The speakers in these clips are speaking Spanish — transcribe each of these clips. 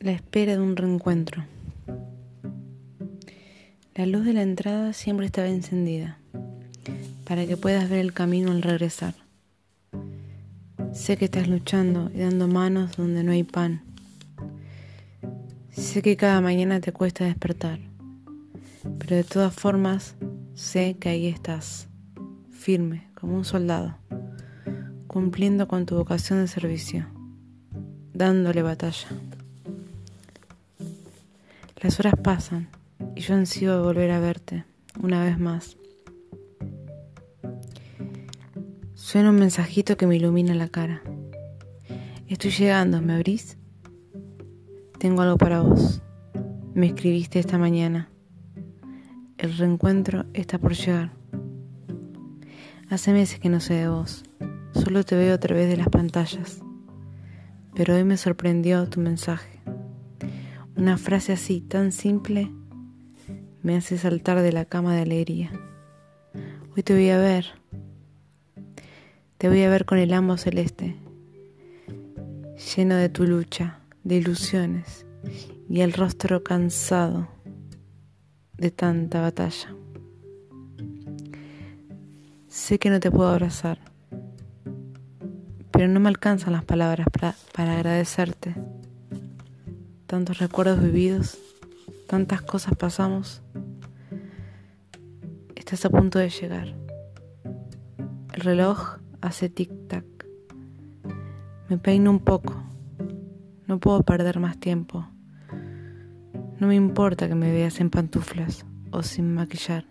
La espera de un reencuentro. La luz de la entrada siempre estaba encendida para que puedas ver el camino al regresar. Sé que estás luchando y dando manos donde no hay pan. Sé que cada mañana te cuesta despertar, pero de todas formas sé que ahí estás, firme como un soldado, cumpliendo con tu vocación de servicio, dándole batalla. Las horas pasan y yo ansío de volver a verte una vez más. Suena un mensajito que me ilumina la cara. Estoy llegando, ¿me abrís? Tengo algo para vos. Me escribiste esta mañana. El reencuentro está por llegar. Hace meses que no sé de vos. Solo te veo a través de las pantallas. Pero hoy me sorprendió tu mensaje. Una frase así, tan simple, me hace saltar de la cama de alegría. Hoy te voy a ver. Te voy a ver con el amo celeste, lleno de tu lucha, de ilusiones y el rostro cansado de tanta batalla. Sé que no te puedo abrazar, pero no me alcanzan las palabras para, para agradecerte tantos recuerdos vividos, tantas cosas pasamos. Estás a punto de llegar. El reloj hace tic-tac. Me peino un poco. No puedo perder más tiempo. No me importa que me veas en pantuflas o sin maquillar.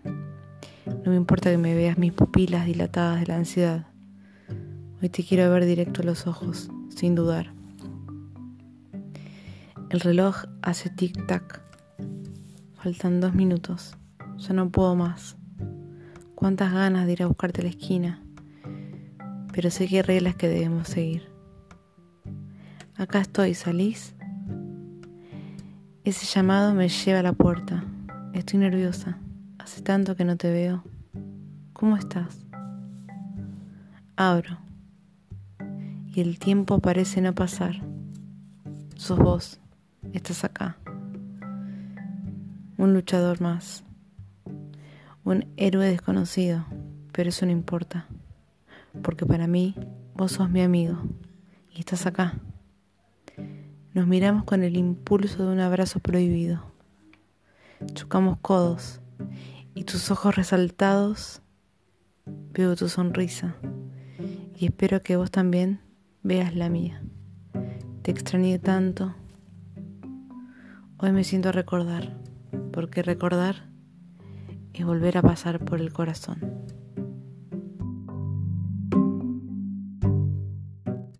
No me importa que me veas mis pupilas dilatadas de la ansiedad. Hoy te quiero ver directo a los ojos, sin dudar. El reloj hace tic-tac. Faltan dos minutos. Ya no puedo más. Cuántas ganas de ir a buscarte a la esquina. Pero sé que hay reglas que debemos seguir. Acá estoy, ¿salís? Ese llamado me lleva a la puerta. Estoy nerviosa. Hace tanto que no te veo. ¿Cómo estás? Abro. Y el tiempo parece no pasar. Sos vos estás acá. Un luchador más. Un héroe desconocido, pero eso no importa. Porque para mí vos sos mi amigo y estás acá. Nos miramos con el impulso de un abrazo prohibido. Chocamos codos y tus ojos resaltados veo tu sonrisa y espero que vos también veas la mía. Te extrañé tanto. Hoy me siento a recordar, porque recordar es volver a pasar por el corazón.